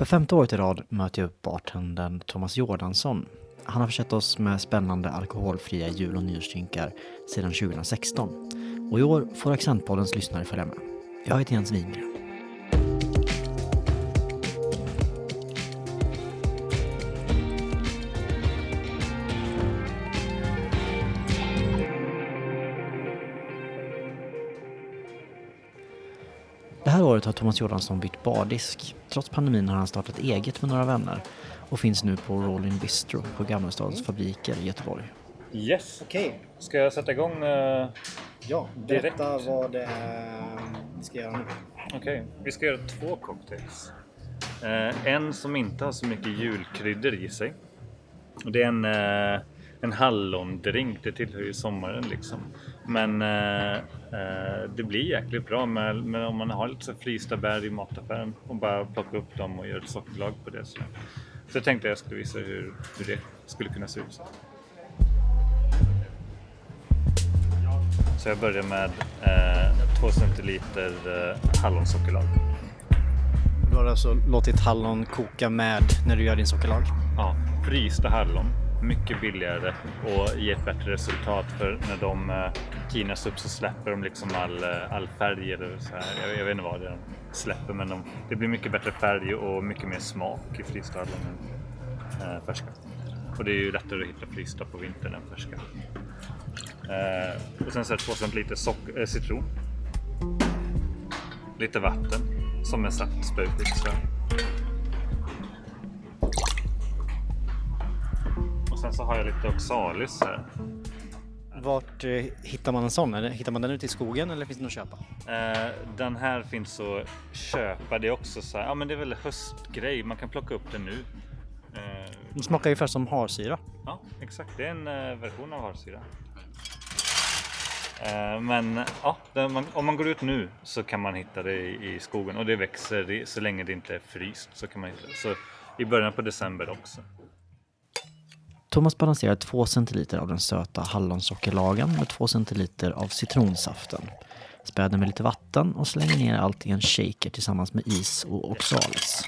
För femte året i rad möter jag upp bartendern Thomas Jordansson. Han har försett oss med spännande alkoholfria jul och nyårsdrinkar sedan 2016. Och i år får Accentpoddens lyssnare följa med. Jag heter Jens Wingren. Det här året har Thomas Jordansson bytt bardisk. Trots pandemin har han startat eget med några vänner och finns nu på Rolling Bistro på Gammelstadens fabriker i Göteborg. Yes. Okej, Ska jag sätta igång? Uh, ja, Direkt. berätta vad det är vi ska göra nu. Okej, vi ska göra två cocktails. Eh, en som inte har så mycket julkryddor i sig. Och det är en, eh, en hallondrink, det tillhör ju sommaren liksom. Men eh, eh, det blir jäkligt bra med, med om man har lite så frysta bär i mataffären och bara plocka upp dem och göra ett sockerlag på det. Så, så jag tänkte jag skulle visa hur, hur det skulle kunna se ut. Så. Så jag börjar med eh, 2 centiliter eh, hallonsockerlag. Du har alltså låtit hallon koka med när du gör din sockerlag? Ja, frysta hallon. Mycket billigare och ger ett bättre resultat för när de eh, tinas upp så släpper de liksom all, eh, all färg eller så här. Jag, jag vet inte vad det är de släpper men de, det blir mycket bättre färg och mycket mer smak i freestylen än eh, färska. Och det är ju lättare att hitta freestyle på vintern än färska. Eh, och sen så är det 2 centiliter sock- eh, citron. Lite vatten som är saftspö sen så har jag lite oxalis här. Vart eh, hittar man en sån? Eller hittar man den ute i skogen eller finns något att köpa? Eh, den här finns att köpa. Det är också så här, ja men det är väl höstgrej. Man kan plocka upp den nu. Eh, De smakar ungefär som harsyra. ja, exakt. Det är en eh, version av harsyra. Eh, men ja, den, man, om man går ut nu så kan man hitta det i, i skogen och det växer så länge det inte är fryst så kan man hitta det. Så i början på december också. Thomas balanserar 2 centiliter av den söta hallonsockerlagen med 2 centiliter av citronsaften. Späder med lite vatten och slänger ner allt i en shaker tillsammans med is och oxalis.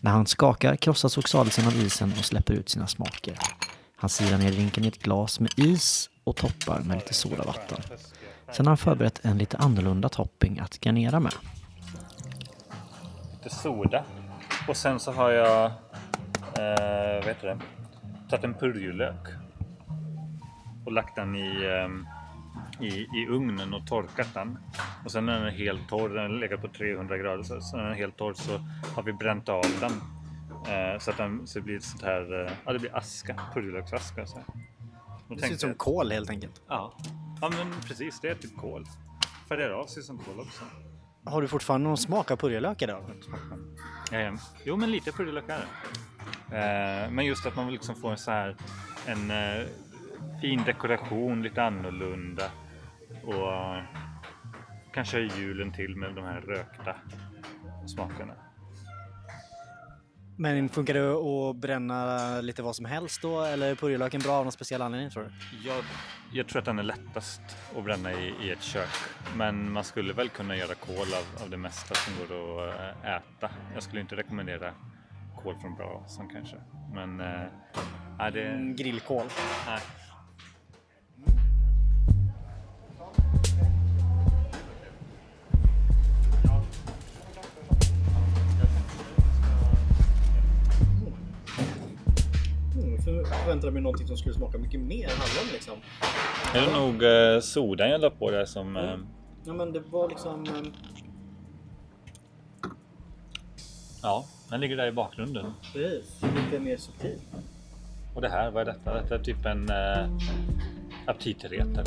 När han skakar krossas oxalisen av isen och släpper ut sina smaker. Han silar ner drinken i ett glas med is och toppar med lite sodavatten. Sen har han förberett en lite annorlunda topping att garnera med. lite soda. Och sen så har jag, eh, vad heter det, tagit en purjolök. Och lagt den i, ehm, i, i ugnen och torkat den. Och sen när den är helt torr, den har legat på 300 grader, så så när den är helt torr så har vi bränt av den. Eh, så att den så det blir sånt här, eh, ja det blir aska, purjolöksaska. Så här. Då Det ser ut som kol helt enkelt. Ja. Ja men precis, det är typ kol. Färgar av sig som kol också. Har du fortfarande någon smak av purjolök idag? Eh, jo, men lite purjolök är det. Eh, men just att man vill liksom få en så här en eh, fin dekoration, lite annorlunda. Och kanske julen till med de här rökta smakerna. Men funkar det att bränna lite vad som helst då? Eller är purjolöken bra av någon speciell anledning tror du? Jag, jag tror att den är lättast att bränna i, i ett kök. Men man skulle väl kunna göra kol av, av det mesta som går att eh, äta. Jag skulle inte rekommendera kol från brasan kanske. Men nej, det... Mm, grillkol. Nej. Förväntade mig någonting som skulle smaka mycket mer hallon liksom. Är det nog eh, sodan jag la på där som... Eh, Ja men det var liksom... eh, ja, den ligger där i bakgrunden. Precis, lite mer subtil. Och det här, vad är detta? Detta är typ en eh, aptitretare.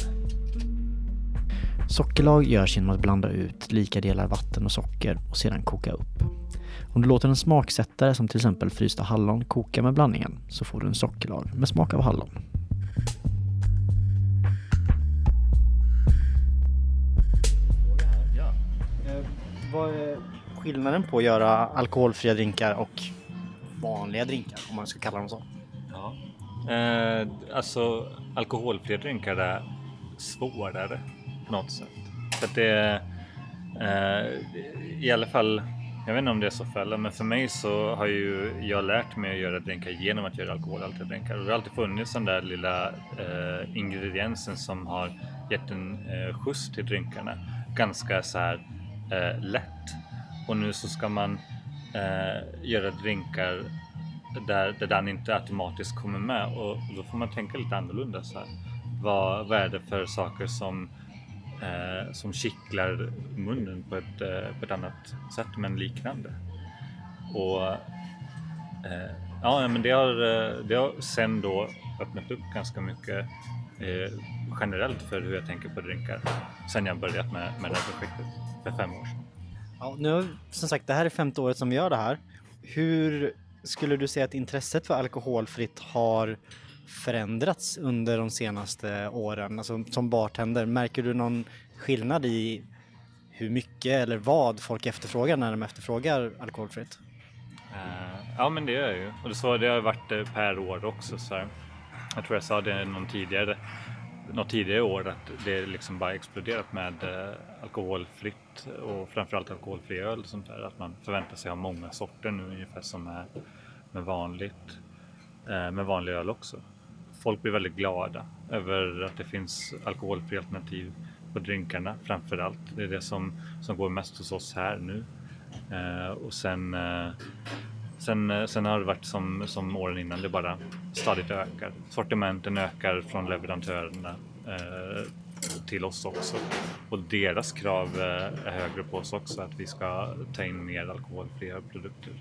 Sockerlag görs genom att blanda ut lika delar vatten och socker och sedan koka upp. Om du låter en smaksättare som till exempel frysta hallon koka med blandningen så får du en sockerlag med smak av hallon. Ja. Eh, vad är skillnaden på att göra alkoholfria drinkar och vanliga drinkar om man ska kalla dem så? ja. Eh, alltså alkoholfria drinkar är svårare på något sätt. För att det är eh, i alla fall jag vet inte om det är så för alla, men för mig så har ju jag lärt mig att göra drinkar genom att göra alkoholhaltiga drinkar. Och det har alltid funnits den där lilla eh, ingrediensen som har gett en eh, skjuts till drinkarna. Ganska så här eh, lätt. Och nu så ska man eh, göra drinkar där, där den inte automatiskt kommer med och då får man tänka lite annorlunda. Så här. Vad, vad är det för saker som eh, som kittlar munnen på ett, eh, på ett annat sätt men liknande. Och eh, ja, men det har, eh, det har sen då öppnat upp ganska mycket eh, generellt för hur jag tänker på drinkar sen jag börjat med, med det här projektet för fem år sedan. Ja, nu, som sagt, det här är femte året som vi gör det här. Hur skulle du säga att intresset för alkoholfritt har förändrats under de senaste åren? Alltså som bartender, märker du någon skillnad i hur mycket eller vad folk efterfrågar när de efterfrågar alkoholfritt? Uh, ja, men det gör jag ju. Och det, så, det har varit eh, per år också. Så här. Jag tror jag sa det någon tidigare, något tidigare år att det liksom bara exploderat med eh, alkoholfritt och framförallt alkoholfri öl och sånt där. Att man förväntar sig ha många sorter nu ungefär som är med vanligt Eh, med vanlig öl också folk blir väldigt glada över att det finns alkoholfria alternativ på drinkarna framför allt. Det är det som, som går mest hos oss här nu. Eh, och sen, eh, sen, eh, sen har det varit som, som åren innan, det bara stadigt ökar. Sortimenten ökar från leverantörerna eh, till oss också. Och deras krav eh, är högre på oss också, att vi ska ta in mer alkoholfria produkter.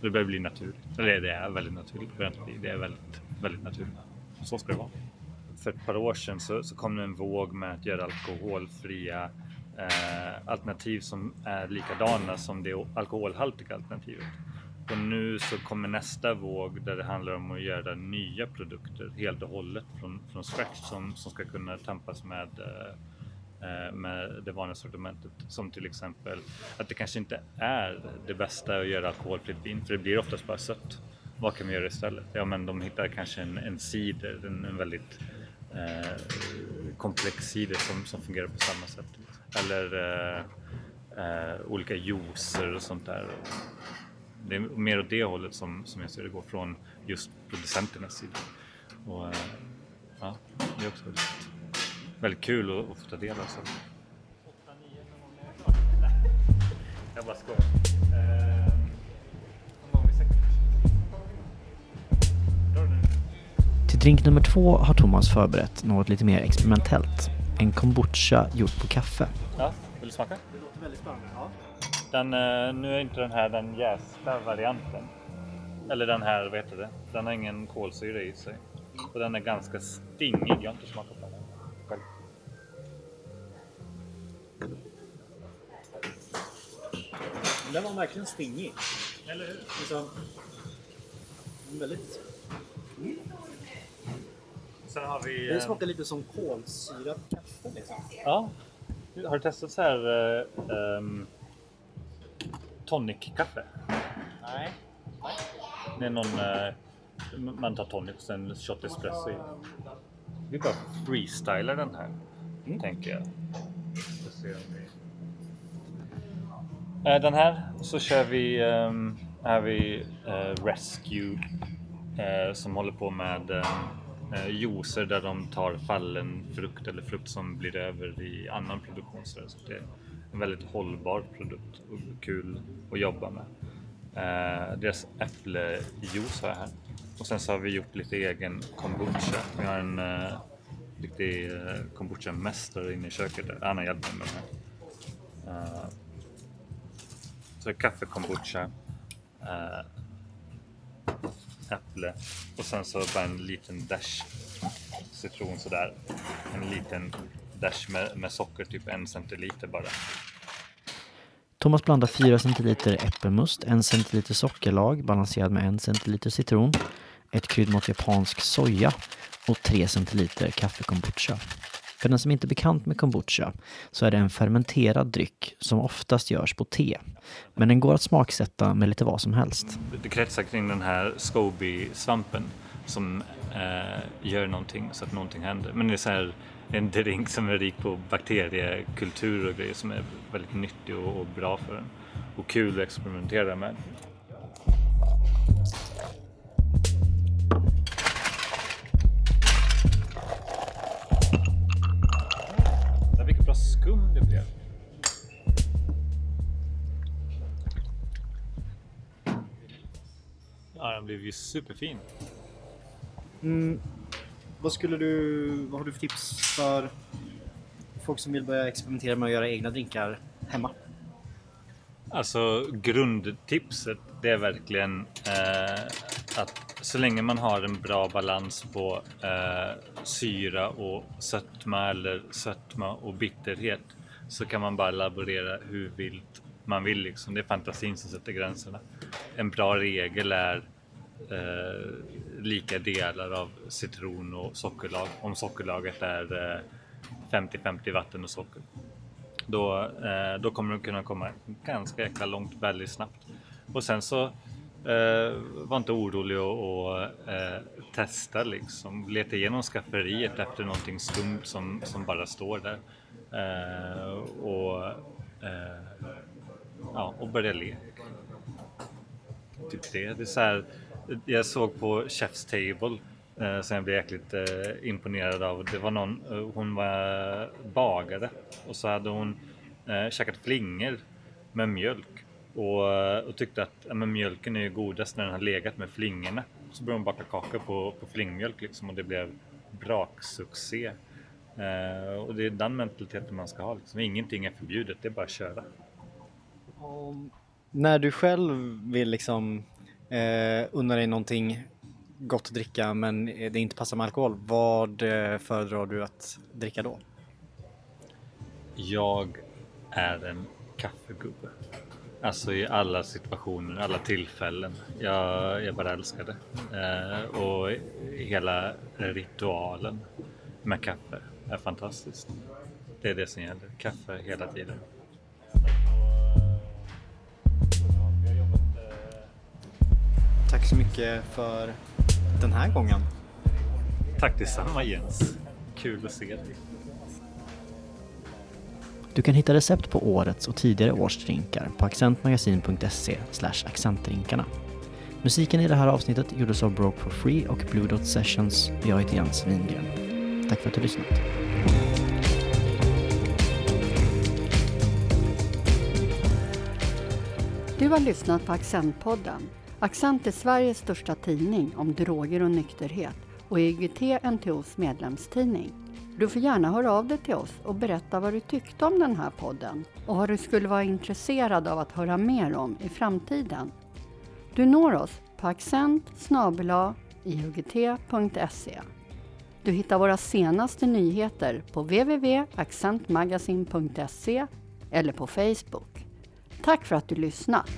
Det börjar bli naturligt. Eller det är väldigt naturligt. Det är väldigt, väldigt naturligt. Så ska det vara. För ett par år sedan så, så kom det en våg med att göra alkoholfria eh, alternativ som är likadana som det alkoholhaltiga alternativet. Och nu så kommer nästa våg där det handlar om att göra nya produkter helt och hållet från, från scratch som, som ska kunna tampas med eh, eh, med det vanliga sortimentet. Som till exempel att det kanske inte är det bästa att göra alkoholfritt vin för det blir oftast bara sött. Vad kan vi göra istället? Ja, men de hittar kanske en, en cider, en, en väldigt eh, komplex cider som, som fungerar på samma sätt. Eller eh, eh, olika juicer och sånt där. Det är mer åt det hållet som, som jag ser det går från just producenternas sida. Och, eh, ja, det är också väldigt väldigt kul att, att få ta del av. Så. Jag bara skojar. Till drink nummer två har Thomas förberett något lite mer experimentellt. En kombucha gjord på kaffe. Ja, vill du smaka? Det låter väldigt spännande. Ja. Den, eh, nu är inte den här den jästa varianten. Eller den här, vad heter det? Den har ingen kolsyra i sig. Och den är ganska stingig. Jag har inte smakat på den själv. Den var verkligen stingig. Eller hur? Liksom, väldigt... Sen har vi... Det eh, smakar lite som kolsyrat kaffe. Liksom. Ja. Har du testat så här um, tonic-kaffe? Nej. Det är någon... Uh, man tar tonic och sen shot espresso i. Vi bara freestylar den här, tänker jag. Ska se om vi... Eh, Den här så kör vi, um, är vi eh, Rescue eh, som håller på med uh, juicer där de tar fallen frukt eller frukt som blir över i annan produktion. Så där. Så det en väldigt hållbar produkt och kul att jobba med. Eh, deras äpplejuice har jag här. Och sen så har vi gjort lite egen kombucha. Vi har en eh, riktig eh, kombucha-mästare inne i köket. Där. Han har hjälpt mig med den här. Eh, så kaffe, kombucha, eh, äpple och sen så bara en liten dash citron sådär. En liten dash med, med socker, typ en centiliter bara. Thomas blandar 4 centiliter äppelmust, 1 centiliter sockerlag balanserad med 1 centiliter citron, ett kryddmått japansk soja och 3 centiliter kaffekombucha. För den som inte är bekant med kombucha så är det en fermenterad dryck som oftast görs på te. Men den går att smaksätta med lite vad som helst. Det kretsar kring den här scoby-svampen som eh, gör någonting så att någonting händer. Men det är så här en drink som är rik på bakteriekultur och grejer som är väldigt nyttig och, och bra för en. Och kul att experimentera med. Vilket bra skum det blev. Ja, den blev ju superfin. Mm. Vad skulle du, vad har du för tips för folk som vill börja experimentera med att göra egna drinkar hemma? Alltså grundtipset det är verkligen eh, att så länge man har en bra balans på eh, syra och sötma eller sötma och bitterhet så kan man bara laborera hur vilt man vill. Liksom. Det är fantasin som sätter gränserna. En bra regel är eh, lika delar av citron och sockerlag om sockerlaget är eh, 50-50 vatten och socker. Då, eh, då kommer du kunna komma ganska jäkla långt väldigt snabbt. Och sen så eh, var inte orolig och, och eh, testa liksom. Leta igenom skafferiet efter någonting skumt som, som bara står där. Eh, och, eh, ja, och börja leka. Typ det. det är så här, jag såg på Chef's Table eh, som jag blev jäkligt eh, imponerad av. Det var någon, eh, hon var bagare och så hade hon eh, käkat flingor med mjölk och, eh, och tyckte att ja, men mjölken är ju godast när den har legat med flingorna. Så började hon baka kakor på, på flingmjölk liksom och det blev braksuccé. Eh, och det är den mentaliteten man ska ha. Liksom. Ingenting är förbjudet, det är bara att köra. Om, när du själv vill liksom eh, unna dig någonting gott att dricka men eh, det inte passar med alkohol, vad eh, föredrar du att dricka då? Jag är en kaffegubbe. Alltså i alla situationer, alla tillfällen. Jag, jag bara älskar det. Eh, och hela ritualen med kaffe är fantastiskt. Det är det som gäller. Kaffe hela tiden. Så mycket för den här gången. Tack detsamma Jens. Kul att se dig. Du kan hitta recept på årets och tidigare års drinkar på accentmagasin.se accentdrinkarna. Musiken i det här avsnittet gjordes av Broke for Free och Blue Dot Sessions. Jag heter Jens Wingren. Tack för att du lyssnat. Du har lyssnat på Accentpodden. Accent är Sveriges största tidning om droger och nykterhet och EGT NTOs medlemstidning. Du får gärna höra av dig till oss och berätta vad du tyckte om den här podden och vad du skulle vara intresserad av att höra mer om i framtiden. Du når oss på accent Du hittar våra senaste nyheter på www.accentmagasin.se eller på Facebook. Tack för att du lyssnat!